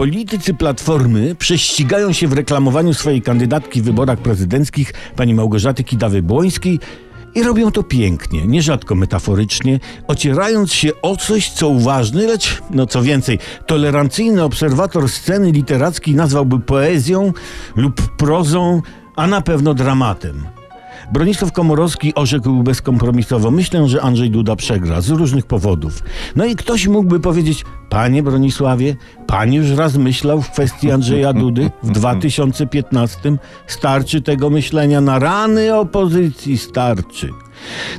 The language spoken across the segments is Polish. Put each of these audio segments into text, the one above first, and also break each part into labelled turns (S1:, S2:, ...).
S1: Politycy Platformy prześcigają się w reklamowaniu swojej kandydatki w wyborach prezydenckich, pani Małgorzaty Kidawy-Błońskiej, i robią to pięknie, nierzadko metaforycznie, ocierając się o coś, co uważny, lecz, no co więcej, tolerancyjny obserwator sceny literackiej nazwałby poezją lub prozą, a na pewno dramatem. Bronisław Komorowski orzekł bezkompromisowo. Myślę, że Andrzej Duda przegra z różnych powodów. No i ktoś mógłby powiedzieć, panie Bronisławie, pan już raz myślał w kwestii Andrzeja Dudy w 2015. Starczy tego myślenia na rany opozycji, starczy.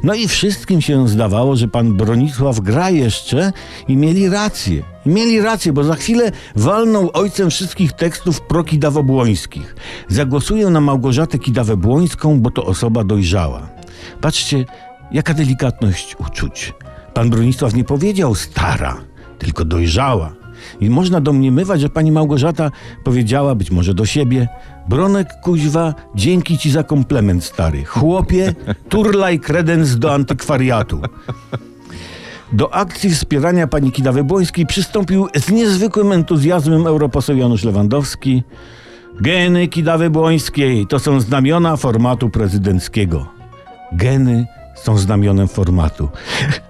S1: No i wszystkim się zdawało, że pan Bronisław gra jeszcze i mieli rację. I mieli rację, bo za chwilę walną ojcem wszystkich tekstów prokidawobłońskich. Zagłosują na Małgorzatę Kidawę-Błońską, bo to osoba dojrzała. Patrzcie, jaka delikatność uczuć. Pan Bronisław nie powiedział stara, tylko dojrzała. I można domniemywać, że pani Małgorzata powiedziała być może do siebie Bronek kuźwa, dzięki ci za komplement stary. Chłopie, turlaj kredens do antykwariatu. Do akcji wspierania pani Kidawy-Błońskiej przystąpił z niezwykłym entuzjazmem europoseł Janusz Lewandowski. Geny Kidawy-Błońskiej to są znamiona formatu prezydenckiego. Geny są znamionem formatu.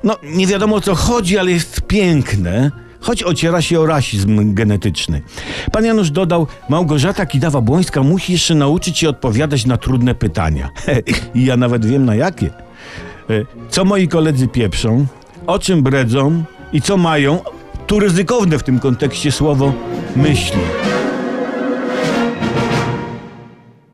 S1: No, nie wiadomo o co chodzi, ale jest piękne, choć ociera się o rasizm genetyczny. Pan Janusz dodał, Małgorzata Kidawa-Błońska musi jeszcze nauczyć się odpowiadać na trudne pytania. I ja nawet wiem na jakie. E, Co moi koledzy pieprzą, o czym bredzą i co mają, tu ryzykowne w tym kontekście słowo, myśli.